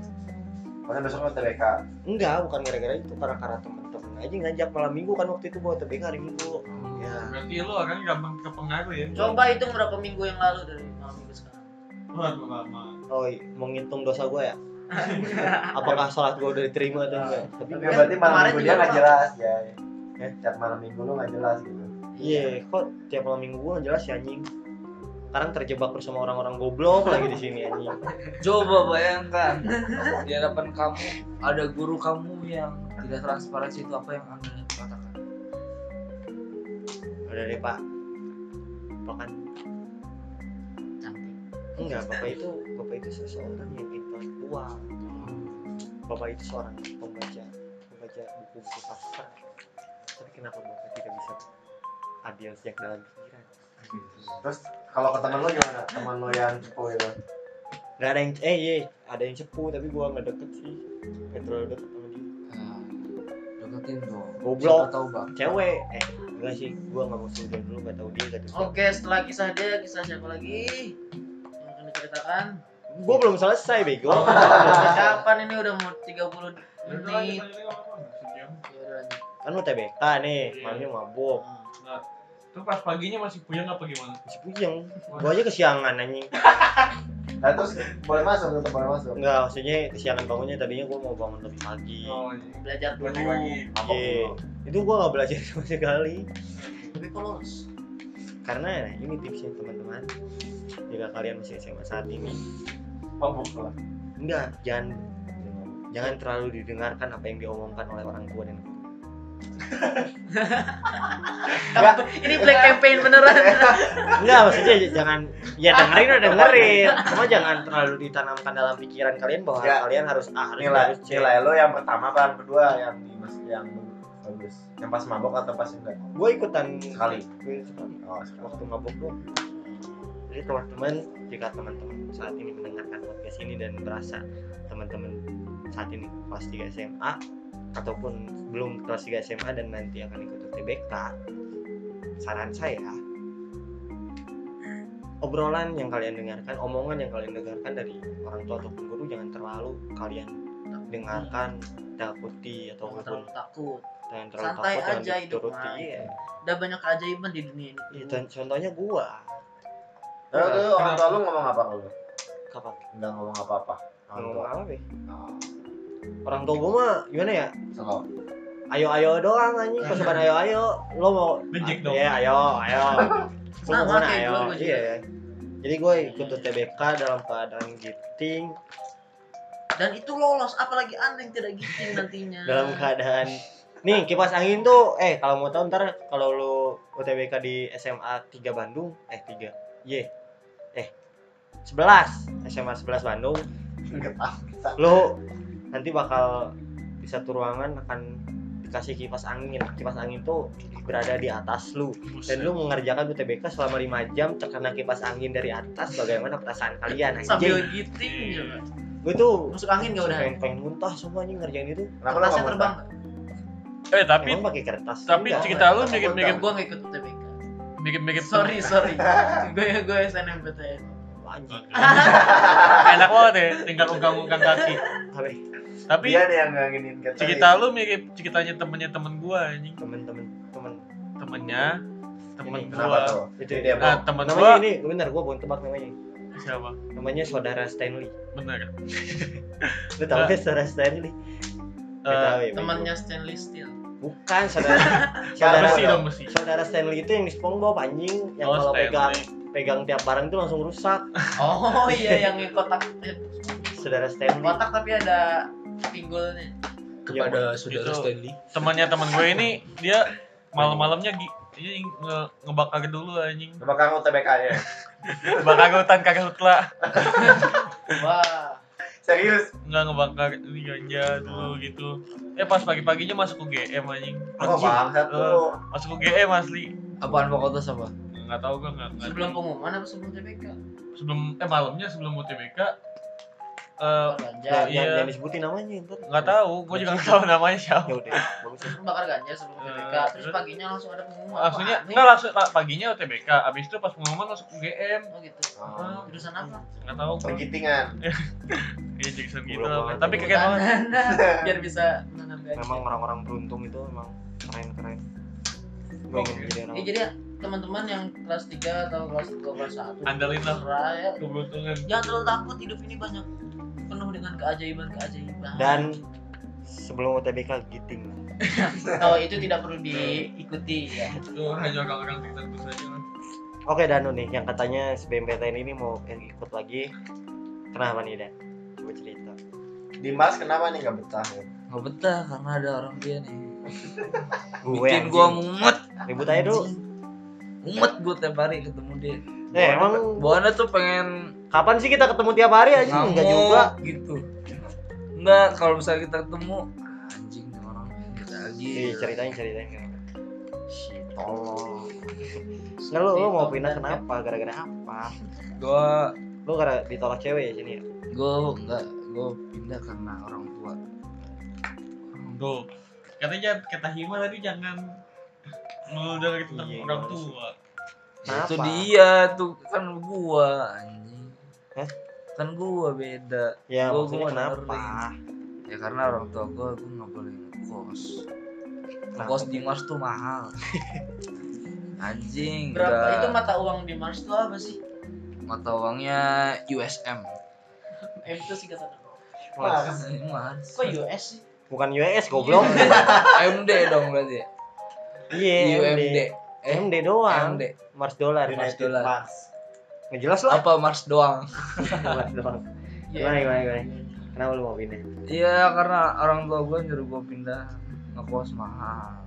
Makanya besok lu TBK enggak bukan gara-gara itu karena karena temen-temen aja ngajak malam minggu kan waktu itu gua TBK hari minggu. Ya Berarti lu kan gampang kepengaruh ya? coba hitung berapa minggu yang lalu dari malam minggu sekarang. Waduh lama. oh iya, mau ngitung dosa gua ya apakah sholat gua udah diterima atau enggak? Tapi Kan berarti malam minggu dia nggak jelas ya. Eh? Chat malam minggu lu nggak jelas gitu. Iya kok tiap malam minggu gua nggak jelas ya anjing? Sekarang terjebak bersama orang-orang goblok lagi di sini anjing. Coba bayangkan di hadapan kamu ada guru kamu yang tidak transparansi itu apa yang anda katakan? udah deh pak. Pak kan? Cantik. Enggak bapak itu bapak itu seseorang yang intelektual bapak itu seorang pembaca pembaca buku-buku sastra tapi kenapa bapak tidak bisa adil sejak dalam pikiran? Terus kalau ke temen lu gimana? Temen lu yang cepu itu nggak ada yang eh iya ada yang cepu tapi gua nggak deket sih. Nggak terlalu deket sama dia. Nah, deketin dong. Goblok. Tahu bang. cewek. Eh enggak sih. Gua nggak mau sudah dulu nggak tahu dia nggak oke setelah kisah dia kisah siapa lagi? Yang akan diceritakan gua belum selesai bego. Kapan ini udah mau 30 Ya udah lanjut, menit? Udah kan lu TBK nih malamnya mabuk. Hmm. Itu pas paginya masih puyeng apa gimana? masih puyeng. Gua aja kesiangan anjing. Nah terus boleh masuk tetap boleh masuk. Enggak maksudnya kesiangan bangunnya. Tadinya gua mau bangun lebih pagi. Oh iya. belajar dulu. Apa Iya. itu gua nggak belajar sama sekali. Tapi polos karena nah, ini tipsnya teman-teman jika kalian masih SMA saat ini mabuk lah enggak jangan jangan terlalu didengarkan apa yang diomongkan oleh orang tua dan ini black campaign beneran. Enggak maksudnya jangan ya dengerin udah dengerin. Cuma jangan terlalu ditanamkan dalam pikiran kalian bahwa Ya. kalian harus A harus nilai harus C. nilai lo yang pertama apa? Yang kedua yang di mas yang bagus. Yang pas mabok atau pas enggak? Gue ikutan Sekali. Gue sekali oh sekali. Waktu mabuk doang jadi teman-teman jika teman-teman saat ini mendengarkan podcast ini dan berasa teman-teman saat ini kelas 3 SMA ataupun belum kelas 3 SMA dan nanti akan ikut UTBK saran saya obrolan yang kalian dengarkan omongan yang kalian dengarkan dari orang tua ataupun guru jangan terlalu kalian dengarkan takuti Jangan ataupun terlalu takut. Jangan terlalu Santai takut jangan aja hidup, Mai. iya. udah banyak keajaiban di dunia ini. Iya, con- contohnya gua Lalu tuh orang tua lu ngomong apa ke lu? kapan? Enggak ngomong apa-apa. Orang ngomong tua. apa Be? Oh, orang tua gua mah gimana ya? Slow. ayo ayo doang anjing. Kesukaan ayo ayo lo mau Bejek dong. ya ayo ayo. Lo Sama mau kayak ayo? iya jadi gue ikut UTBK dalam keadaan giting. Dan itu lolos apalagi anda yang tidak giting nantinya. Dalam keadaan nih kipas angin tuh eh kalau mau tahu ntar kalau lu UTBK di SMA 3 Bandung eh 3 ye eh 11 SMA 11 Bandung Enggak tahu. lu nanti bakal di satu ruangan akan dikasih kipas angin. Kipas angin tuh berada di atas lu. Dan lu mengerjakan UTBK selama 5 jam terkena kipas angin dari atas bagaimana perasaan kalian sambil anjing giting juga gue tuh masuk angin gak udah? pengen, pengen muntah semua anjing ngerjain itu. Kertasnya terbang Eh tapi emang pakai kertas? tapi cerita lu mirip-mirip gue gak ikut UTBK mirip-mirip sorry sorry. Gue gue SNMPTN anjing enak banget ya tinggal ungkang-ungkang kaki. Tapi Tapi Dia yang nganginin kata. cerita lu mirip ceritanya temennya temen gua anjing. temen-temen temen Temennya? Temen Ini, gua. tuh? itu Dia Nah, temen namanya gua ini bentar gue mau tebak namanya. Siapa? namanya saudara Stanley. Bener. lu tau gak saudara Stanley? Eh, tahu ya, temannya Stanley Steel bukan saudara saudara besi dong besi. saudara Stanley itu yang di SpongeBob anjing yang Oh, kalau Stanley. pegang pegang tiap barang itu langsung rusak oh iya yang kotak saudara Stanley kotak tapi ada pinggulnya kepada saudara Itu. Stanley Temannya temen gue ini dia malam-malamnya gi dia nge ngebakar dulu anjing. Bakal UTBK ya. Bakar hutan kagak hutla. wah Serius. Enggak ngebakar ini ganja dulu gitu. Eh pas pagi-paginya masuk ke GM anjing. Apa bangsat tuh? Masuk ke GM asli. apaan fakultas apa Enggak tahu gua enggak sebelum pengumuman apa sebelum UTBK sebelum eh malamnya sebelum UTBK eh ganja Iya. jangan, jangan disebutin namanya ntar nggak tahu gua juga nggak tahu namanya siapa ya udah bagus ya. bakar ganja sebelum UTBK Eh, terus terus- paginya langsung ada pengumuman maksudnya enggak langsung pa- paginya UTBK abis itu pas pengumuman masuk ke GM nih? oh gitu Oh. jurusan apa nggak tahu gua Penggitingan. kayak jurusan gitu Goblok lah. banget. tapi keren banget Anda biar bisa menanam ganja memang orang-orang beruntung itu memang keren-keren gue ingin jadi orang Eh, jadi ya, teman-teman yang kelas 3 atau kelas 2 kelas 1 Andalin lah. terserah ya keberuntungan jangan terlalu takut hidup ini banyak dengan keajaiban-keajaiban. Dan sebelum UTBK giting. Oh itu tidak perlu diikuti ya. Itu hanya orang-orang tertentu saja oke Danu nih yang katanya SBMPTN ini mau ikut lagi. Kenapa nih Dan coba cerita. Dimas kenapa nih nggak betah? Ya? nggak betah karena ada orang dia nih. Gue bikin gua mumet. Ribut aja dulu mumet gua tiap hari ketemu dia eh emang Buana tuh pengen kapan sih kita ketemu tiap hari aja enggak ngamuk juga. gitu. Enggak kalau misalnya kita ketemu anjing orang kita lagi. Ih, ceritain ceritain. Si tolong. Nah lu, lu mau pindah kenapa? Gara-gara apa? Gua lu gara ditolak cewek ya sini ya? Gua enggak gua pindah karena orang tua. Tuh katanya kata Hima tadi jangan dengar tentang Iya, orang gimana sih? tua Itu Kenapa? dia tuh kan gua anjing. Hah? kan gua beda. Ya Gua- gua kenapa? ya karena orang tua gua gua nggak boleh ngekos. Ngekos di Mars tuh mahal. Anjing berapa? udah. Itu mata uang di Mars itu apa sih? Mata uangnya USM M. Itu sih kata Mas, Mars. Kok US sih? Bukan US goblok. MD dong berarti. Ya iya UMD MD eh MD doang. MD Mars dollar Mars dollar. Mars. ngejelas lah. Apa Mars doang? Mars doang. Gimana gimana gimana? Kenapa lu mau pindah? Iya karena orang tua gua nyuruh gua pindah. Ngekos mahal.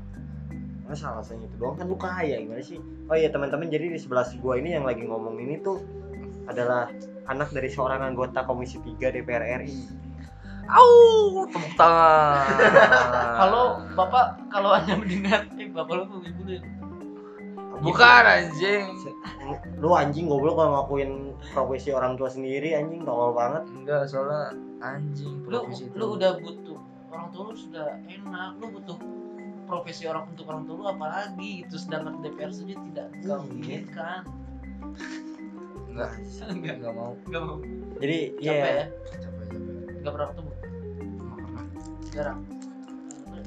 Masa alasannya itu doang. Kan lu kaya gimana sih? Oh iya teman-teman jadi di sebelah gua ini yang lagi ngomong ini tuh adalah anak dari seorang anggota komisi 3 DPR RI Au, tepuk tangan. Kalau bapak kalau hanya mendengar, eh bapak lu tuh ibu deh. Bukan anjing. Lu anjing goblok kalau ngakuin profesi orang tua sendiri anjing tolol banget. Enggak, soalnya anjing lu profesi itu. lu udah butuh orang tua lu sudah enak lu butuh profesi orang untuk orang tua lu apalagi gitu. Sedangkan DPR saja tidak Iya. menginginkan. Enggak, enggak enggak mau. enggak mau. Jadi capek iya. ya? Enggak pernah ketemu? Jarang.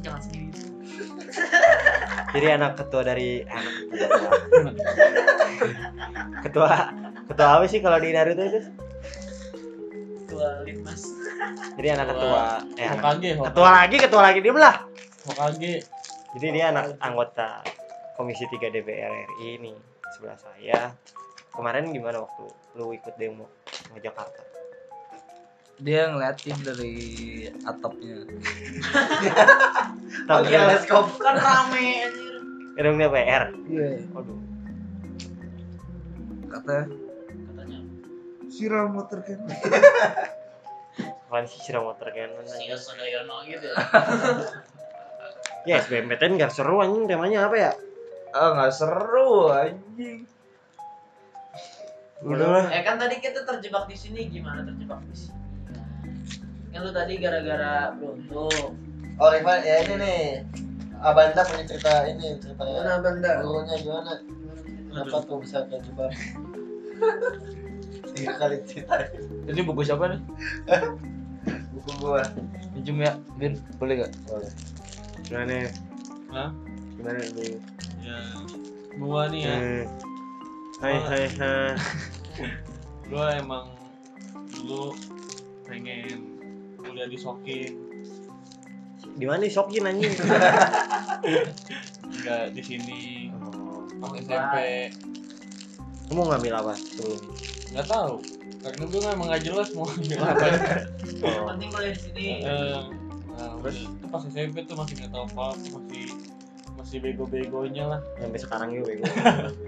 Jangan sendiri jadi anak ketua dari anak ketua. ketua ketua apa sih kalau di Naruto itu? tua litmas Jadi anak ketua eh anak, Hokage, Hokage. ketua lagi ketua lagi diem lah. Hokage. Jadi dia anak anggota Komisi 3 DPR RI ini sebelah saya. Kemarin gimana waktu lu ikut demo ke Jakarta? Dia ngeliatin dari atapnya. Pakai kan teleskop. kan rame anjir gedung DPR. Iya. Waduh. Katanya katanya siram motor kan. Apaan sih siram motor cannon Sia. Sadayana gitu Ya SBMPTN gak seru anjing temanya apa ya? Ah, nggak seru anjing. Udah lah. eh kan tadi kita terjebak di sini gimana terjebak di sini kan lu tadi gara-gara beruntung Oh Riva, ya ini nih. Abanda punya cerita ini, cerita Mana benda? gurunya gimana? Kenapa tuh bisa terjebak? Tiga kali cerita Ini buku siapa nih? buku gua. Pinjem ya, Bin. Boleh gak? Boleh. Gimana? Hah? Gimana lu? Ya, gua nih ya. Hmm. Hai hai hai. Gua emang dulu pengen kuliah di Sokin. Di mana sokin anjing? Enggak di sini. Oh, Pas SMP. Lu mau ngambil apa sebelum? Nggak tahu. Karena gue emang nggak jelas mau ambil apa. yang Oh. penting kuliah di sini Eh, nah, terus itu pas SMP tuh masih nggak tahu apa, masih masih bego-begonya lah. Sampai sekarang juga bego.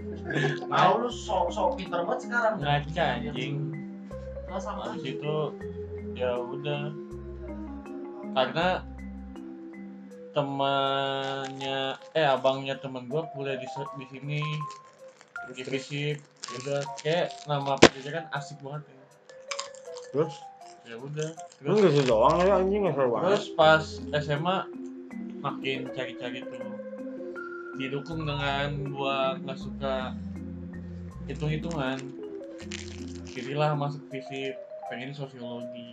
mau lu sok sok pinter banget sekarang Ngaca anjing. Lah sama itu ya udah karena temannya eh abangnya temen gua kuliah di di sini di fisip udah kayak nama pendidikan asik banget ya. Terus? ya udah terus gitu doang ya anjing nggak seru banget. terus pas SMA makin cari-cari tuh didukung dengan gua nggak suka hitung-hitungan pilihlah masuk fisip pengen sosiologi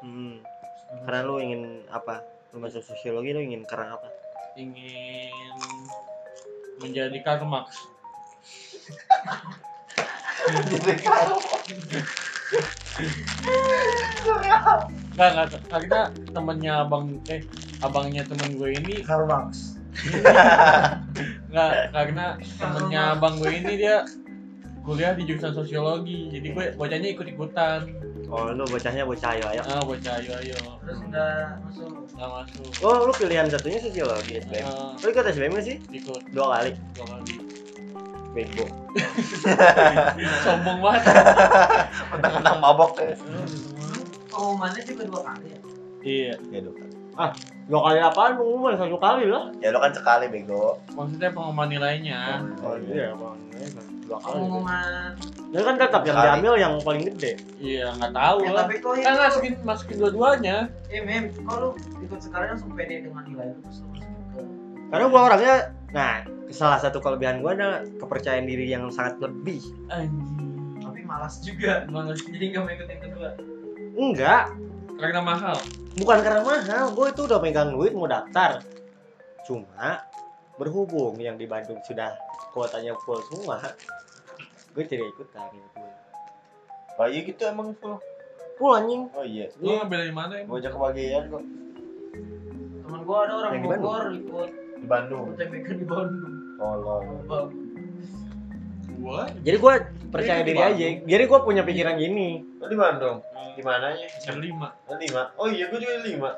Hmm. Karena lu ingin apa? Lu masuk sosiologi lu ingin karena apa? ingin menjadi Karl Marx Nggak, nggak, karena temennya abang, eh, abangnya temen gue ini Karl Marx. nggak, karena temennya abang gue ini dia kuliah di jurusan sosiologi, jadi gue bocahnya ikut-ikutan, Oh, lu bocahnya bocah ayo ayo. ah bocah ayo ayo, terus udah masuk nggak masuk, Oh, lu pilihan satunya sosiologi SBM. Ah, Lu ikut SBM nggak sih? ikut Dua kali. dua kali, Bego. sombong banget, Mentang-mentang mabok ya. pengumumannya juga dua kali ya iya, Ya dua kali. Dua kali apaan? Pengumuman satu kali lah. Ya lo kan sekali bego. maksudnya pengumuman nilainya, Oh iya, bang. Dua kali. pengumuman Ya kan tetap yang Kali. diambil yang paling gede. iya nggak tahu ya lah, tapi kok kan itu masukin masukin dua-duanya, eh mem kok lu ikut sekarang langsung pede dengan nilai lu terus lu masuk ke Karena gua orangnya, nah salah satu kelebihan gua adalah kepercayaan diri yang sangat lebih. anjing, tapi malas juga malas jadi nggak mau ikut yang kedua Enggak, karena mahal, bukan karena mahal. Gue itu udah megang duit mau daftar. Cuma berhubung yang di Bandung sudah kuotanya full semua, gue tidak ikutan gitu. Oh iya gitu emang full. Full anjing. Oh iya. lu ngambil dari mana Gua emang? ajak kebagian kok teman gua ada orang Bogor ikut di Bandung. UTBK di Bandung Oh lo. Gua Jadi gue percaya diri aja. Jadi gue punya pikiran gini. Lo di Bandung. Di mananya? yang lima, lima. Oh iya gua juga lima.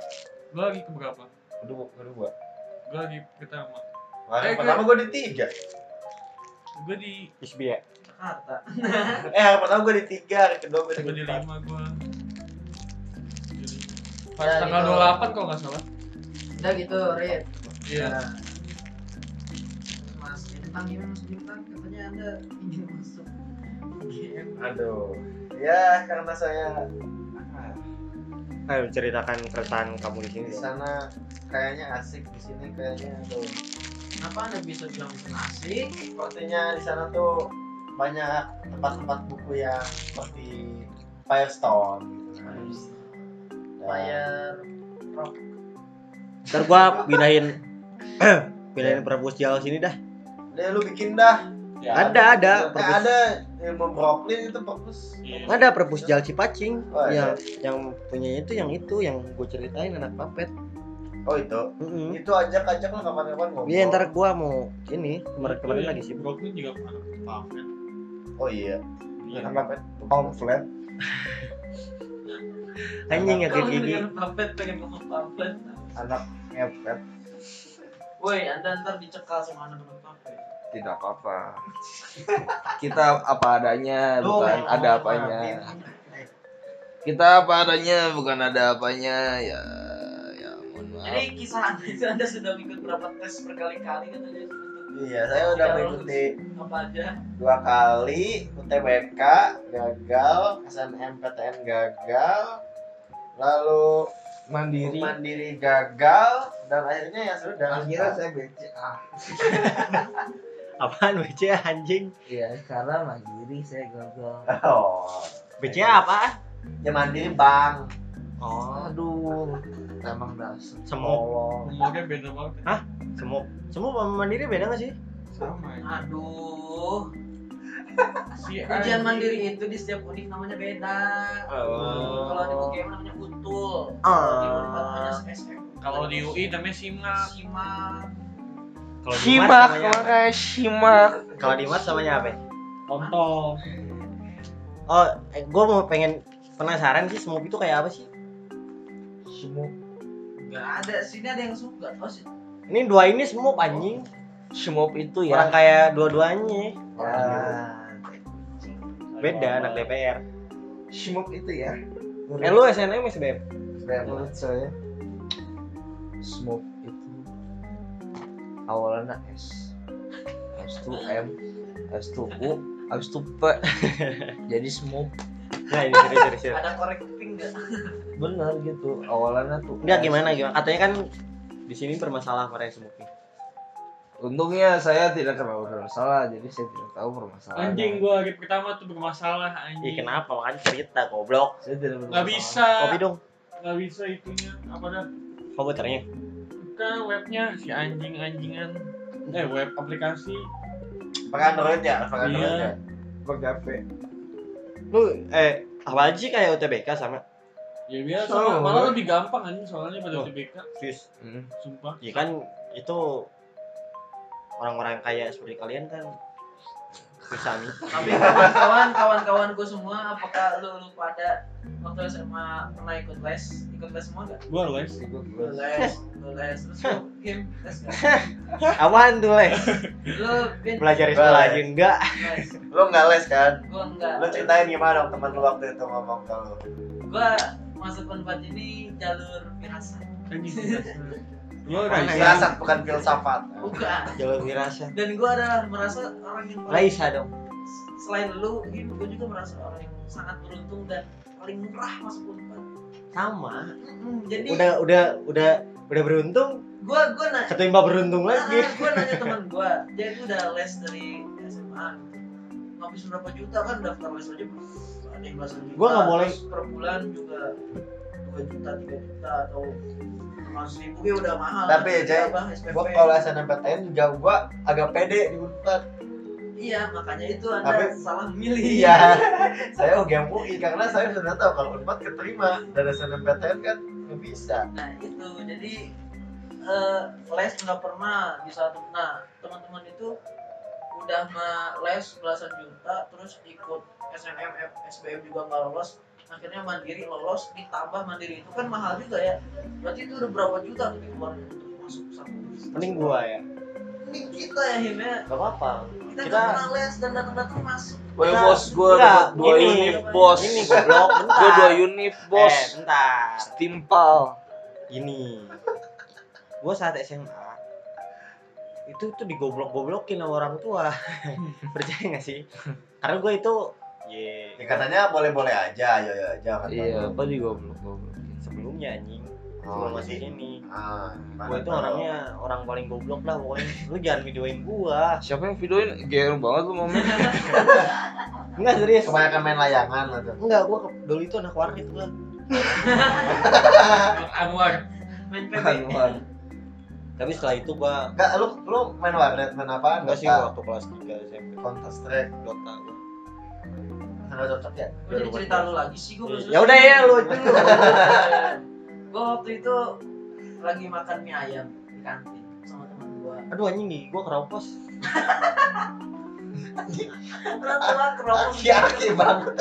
gua lagi ke berapa? Kedua, kedua. Gua lagi pertama, Wah, Eh, pertama gua di tiga. gua di Isbi ya. Jakarta Eh, yang pertama gua di tiga, yang kedua gua gua di lima gua. Di lima. Pas Ya, tanggal gitu. 28 kalau nggak salah. udah gitu Rit Iya. Mas Bintang katanya anda ingin masuk game Aduh. Ya karena saya Ayo ceritakan keresahan kamu di sini. di sana kayaknya asik di sini kayaknya aduh. kenapa anda bisa bilang itu asik Sepertinya di sana tuh banyak tempat-tempat buku yang seperti Firestone gitu kan. Dan- bayar Ntar gua pindahin pindahin perpustakaan sini dah. Deh lu bikin dah. Ya, ada ada Eh, perpus- ada ilmu Brooklyn itu perpus. Iya. ada perpustakaan Cipacing Oh, yang yang punya itu yang itu yang gue ceritain anak papet. Oh itu. Mm-mm. Itu ajak-ajak lah kapan-kapan ngobrol. Iya ntar gua mau ini kemarin kemarin lagi sih. Brooklyn juga anak pamflet. Oh iya. Iya. Anak pamflet. Anjing ya kayak gini. dengan pamflet pengen ngomong pamflet Anak ngepet. Woi anda ntar dicekal sama anak-anak pamflet Tidak apa-apa. Kita apa adanya, Lu bukan ada apa? apanya. Kita apa adanya, bukan ada apanya. Ya, ya mohon maaf. jadi kisah anda itu anda sudah ikut berapa tes berkali-kali katanya untuk Iya, saya udah mengikuti apa aja dua kali UTBK gagal, SNMPTN gagal, lalu Mandiri. mandiri gagal, dan akhirnya ya sudah. Akhirnya saya BCA. Apaan BCA anjing? Iya, karena mandiri saya gagal. Oh, BCA apa? ya mandiri bang. Oh, Aduh, emang dasar. semuk. Umurnya beda banget. ya. Semuk. Semuk sama mandiri beda gak sih? Sama ya. aduh Si ujian mandiri itu di setiap univ namanya beda Oh. kalau di UGM namanya Ah. kalau di UI namanya simak. simak Kalau di Simak, namanya apa? makanya simak. Kalau di Mas namanya apa? Kontol. Oh, eh, gue mau pengen penasaran sih semuk itu kayak apa sih? Semuk. nggak ada sini ada yang suka oh sih Ini dua ini semuk anjing. Semuk itu Orang ya. kayak dua-duanya. Ya. Beda anak DPR. Semuk itu ya. Eh lu SNM SBM? Menurut saya smoke itu awalnya S S2M S2U S2P jadi smoke Nah, ini serius serius. serius. ada correcting nggak bener gitu awalnya tuh Enggak S. gimana gimana? Katanya kan di sini bermasalah kemarin semuknya. Untungnya saya tidak terlalu bermasalah jadi saya tidak tahu permasalahannya Anjing gua hari pertama tuh bermasalah anjing. Ih kenapa? Makanya cerita goblok. saya tidak bermasalah Nggak bisa. Kopi dong. Nggak bisa itunya. Apa dah? Komputernya. Bukan webnya si anjing-anjingan. Eh web aplikasi. Pakai Android ya, pakai Android Iya. ya. pakai HP Lu eh apa sih kayak UTBK sama? Ya biasa. Sama, malah lebih gampang anjing soalnya pada Oh. UTBK. Sis. Hmm. Sumpah. Ya kan itu orang-orang kaya seperti kalian kan susah nih. tapi kawan-kawan kawan-kawanku semua apakah lu lu pada waktu SMA pernah ikut les ikut les semua nggak Gua les. ikut les les les terus lu game les nggak? Apaan tuh les? lu bin Belajar sekolah aja enggak? les Lu nggak les kan? gua enggak Lu ceritain gimana dong teman lu waktu itu ngomong ke lu? gua masuk unpad ini jalur firasat Ya? Filsafat bukan filsafat. bukan Jalur wirasa. dan gua adalah merasa orang yang paling- Raisa dong. selain lu Gim, gua juga merasa orang yang sangat beruntung dan paling murah masuk unpad Sama. Mm, jadi Udah udah udah udah beruntung, gua gua nanya ketimpa beruntung lagi. Ah, gue nanya teman gue, dia itu udah les dari SMA. Habis berapa juta kan daftar les aja ada yang belasan juta. Gua nggak boleh. Per bulan juga 2 juta, 3 juta atau ratus ribu ya udah mahal. Tapi, ditambah SPP. Gua kalau SNMPTN juga gua agak pede di Unpad. Iya, makanya itu anda Tapi- salah memilih. Iya. saya UGM UI karena saya sudah tahu kalau Unpad keterima dan SNMPTN kan nggak bisa. Nah itu, jadi eh, les nggak pernah di satu. Nah teman-teman itu udah mah les belasan juta, terus ikut SNM, SBM juga nggak lolos, akhirnya mandiri lolos, ditambah mandiri itu kan mahal juga ya. Berarti itu udah berapa juta tuh dikeluarin untuk masuk satu. Mending gua ya. ini kita ya Him ya Gak apa-apa. kita Kita- pernah les dan datang-datang masuk Woi Enggak, bos, gue dapat dua ini, unit bos. Ini goblok, bentar. Gue dua unit bos. Eh, bentar. Timpal. Ini. Gue saat SMA itu tuh digoblok-goblokin sama orang tua. Percaya gak sih? Karena gue itu ye Ya, katanya boleh-boleh aja, ayo ayo aja kata Iya, apa juga belum goblok. sebelumnya anjing. Oh, Sebelum masuk jadi- ini. Ah, Gue itu orangnya orang paling goblok lah pokoknya. Lu jangan videoin gua. Siapa yang videoin? GR banget lu momen. Enggak serius. kebanyakan main layangan tuh. Enggak, gua ke- dulu itu anak warnet gua. Anwar main PB Anwar. Tapi setelah itu gua Enggak, lu lu main warnet, main apaan? enggak sih waktu kelas 3 SMP Counter Strike, Dota gua. Enggak cocok ya? Gue jadi cerita lu lagi sih gue Ya udah ya lu itu gue waktu itu lagi makan mie ayam di kantin sama teman gue Aduh anjing nih, gua keropos. Aki-aki banget.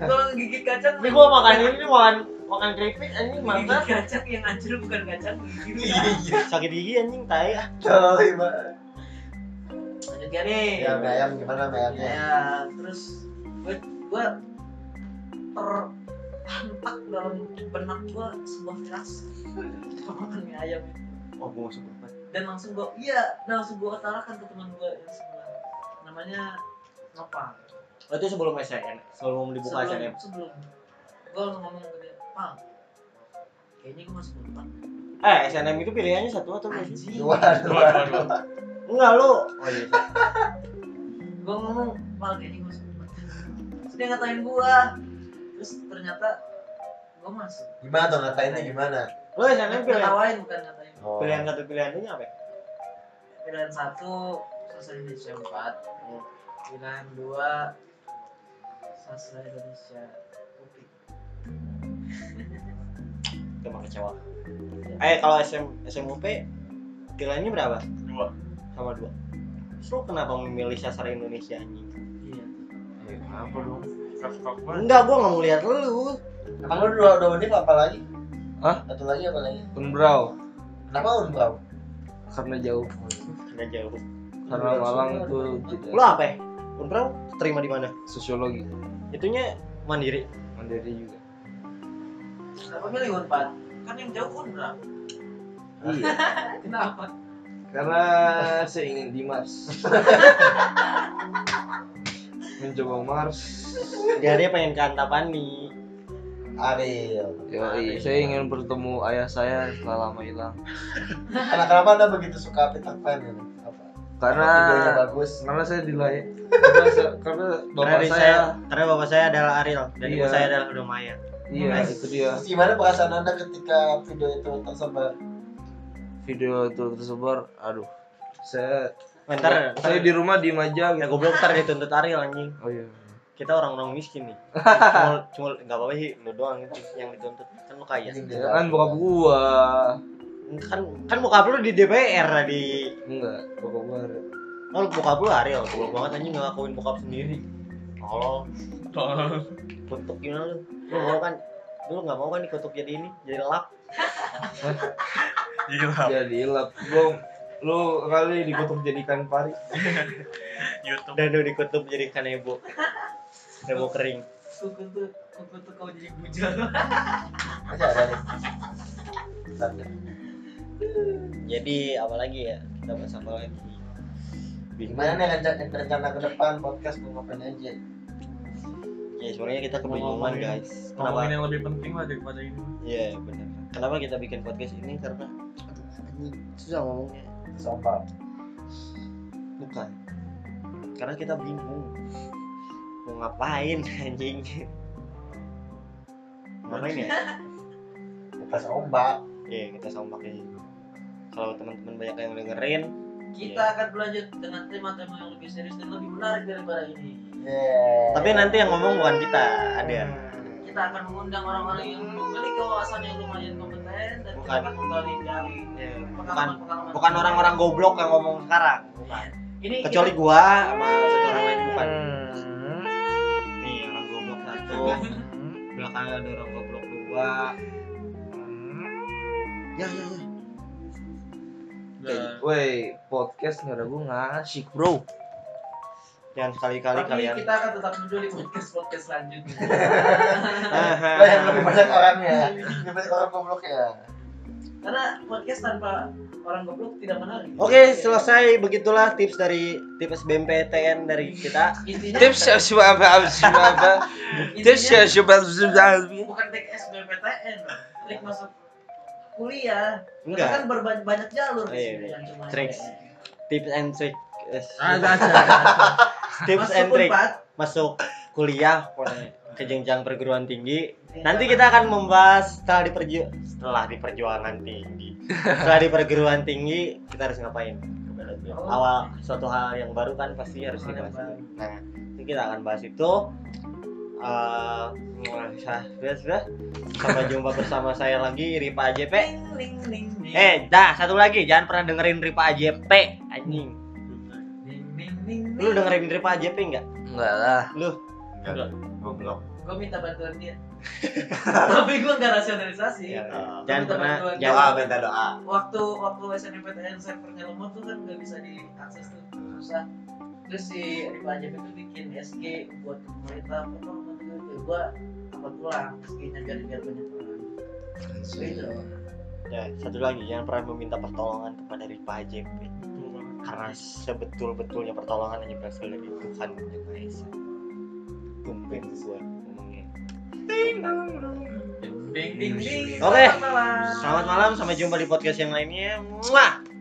Gue gigit kacang Ini gua makan ini makan makan keripik anjing Gigit mantap. kacang yang hancur bukan kacang gigit Iya, Sakit gigi anjing tai ah. coy banget. Lanjut ya nih Ya, ayam gimana ayamnya? Ya, terus gue gue terhentak dalam benak gue sebuah keras makan mie ayam Oh, gua masuk berapa? dan langsung gue iya dan langsung gue utarakan ke teman gue yang sebelah namanya Nopal Oh, itu sebelum SNM, sebelum dibuka sebelum SNM. sebelum gue langsung ngomong ke dia Pal kayaknya gue masuk depan Eh, SNM itu pilihannya satu atau dua sih? Dua, dua dua. dua dua Enggak lu. Oh iya. gue ngomong Pal kayaknya gue masuk terus dia ngatain gue terus ternyata gue masuk Gimana tuh ngatainnya gimana? Lu SNM pilihan ngetawain bukan ngatain Oh. pilihan satu pilihannya apa? pilihan satu sastra Indonesia 4 pilihan dua sastra Indonesia Itu emang kecewa. Eh, kalau SM SMUP pilihannya berapa? dua Sama dua. Terus lu kenapa memilih sastra Indonesia anjing? Apa banget Enggak, gua nggak mau lihat lu. Emang lu dua dua univ apa lagi? Hah? Satu lagi apa lagi? Unbrau. Kenapa unbrau? Karena jauh. Enggak jauh. Karena Malang itu Lu apa? ya? Unpro terima di mana? sosiologi. Itunya mandiri. Mandiri juga. kenapa milih Unpad kan yang jauh Unra Iya. kenapa Karena saya ingin di Mars. Mencoba Mars. Dia dia pengen ke Antapani. Ariel. Yoi, saya ingin bertemu ayah saya setelah lama hilang. Karena kenapa anda begitu suka Peter Pan ini? Apa? Karena Videonya bagus. karena saya dilahir karena, saya- karena Karena bapak di saya, karena bapak saya adalah Ariel dan ibu Iya. saya adalah Udomaya. iya itu dia Terus gimana perasaan anda ketika video itu tersebar? video itu tersebar aduh saya Bentar, saya di rumah diem aja ya gitu goblok ntar dituntut Ariel anjing. oh iya Kita orang-orang miskin nih. cuma cuma enggak apa-apa sih, lu doang itu yang dituntut. Kan lu kaya. Ya kan bokap gua Kan kan bokap lu di DPR tadi. enggak bokap gua. Oh, bokap lu Ariel, goblok banget anjing ngelakuin bokap sendiri. Oh, tolong kutuk gimana lu? Lu mau kan? Lu nggak mau kan dikutuk jadi ini, jadi lap? gila jadi lap gua lu kali dikutuk jadikan pari YouTube Dan lu dikutuk jadi kanebo. Kanebo kering. kuku tuh kuku tuh kau jadi bujang Masih ada nih. Jadi apa lagi ya? Kita bahas apa lagi? Gimana nih rencana, rencana ke depan podcast mau ngapain aja? Ya sebenarnya kita kebingungan guys. Kenapa? yang lebih penting lah daripada ini Iya benar. Kenapa kita bikin podcast ini? Karena aduh, susah ngomongnya. Sombong. Bukan. Karena kita bingung mau ngapain anjing. Ngapain ya? Bukan ombak. Iya kita sama kayak kalau teman-teman banyak yang dengerin, kita akan berlanjut dengan tema-tema yang lebih serius dan lebih menarik daripada ini Yeah. tapi nanti yang ngomong bukan kita, ada. kita akan mengundang orang-orang yang memiliki wawasan yang lumayan kompeten kita Bukan. bukan bukan orang-orang goblok yang ngomong sekarang, bukan. ini Kecuali gua sama satu orang lain bukan. Nih orang goblok satu, belakangnya ada orang goblok dua. Ya ya ya. Udah. Woi, podcast nggak ada gue ngasih bro. Jangan sekali-kali kalian. kita akan tetap muncul di podcast podcast selanjutnya. Yang lebih banyak orangnya. Lebih banyak orang goblok ya. Karena podcast tanpa orang goblok tidak menarik. Oke, selesai begitulah tips dari tips BMPTN dari kita. Intinya Tips ya siapa apa siapa Tips ya siapa bukan trik SBMPTN, trik masuk kuliah. Enggak. Kan berbanyak banyak jalur di Iya, iya. yang cuma Tricks. Tips and trick. Aja. Tips Masuk and trick masuk kuliah ke jenjang perguruan tinggi. Nanti kita akan membahas setelah di perju- setelah di perjuangan tinggi. Setelah di perguruan tinggi kita harus ngapain? Awal suatu hal yang baru kan pasti harus dibahas. Nah, nanti kita akan bahas itu. Eh, sudah, sudah, sudah. Sampai jumpa bersama saya lagi Ripa AJP. Eh, dah satu lagi, jangan pernah dengerin Ripa AJP, anjing. Lu dengerin Ripa AJP enggak? Enggak lah. Lu Enggak. Goblok. Gue minta bantuan dia. Tapi gue nggak rasionalisasi. Ya, jangan Minta pernah Doa minta doa. Waktu waktu SNMPTN servernya lemot tuh kan nggak bisa diakses tuh susah. Terus si Ripa Ajab itu bikin SG buat pemerintah apa ya gue upload ulang SG-nya biar biar banyak orang. Gitu. Ya, satu lagi jangan pernah meminta pertolongan kepada Ripa AJP. Karena sebetul-betulnya pertolongan hanya berasal dari Tuhan yang Maha Esa. Tumben gue Oke. Selamat malam. Selamat malam, sampai jumpa di podcast yang lainnya. Muah!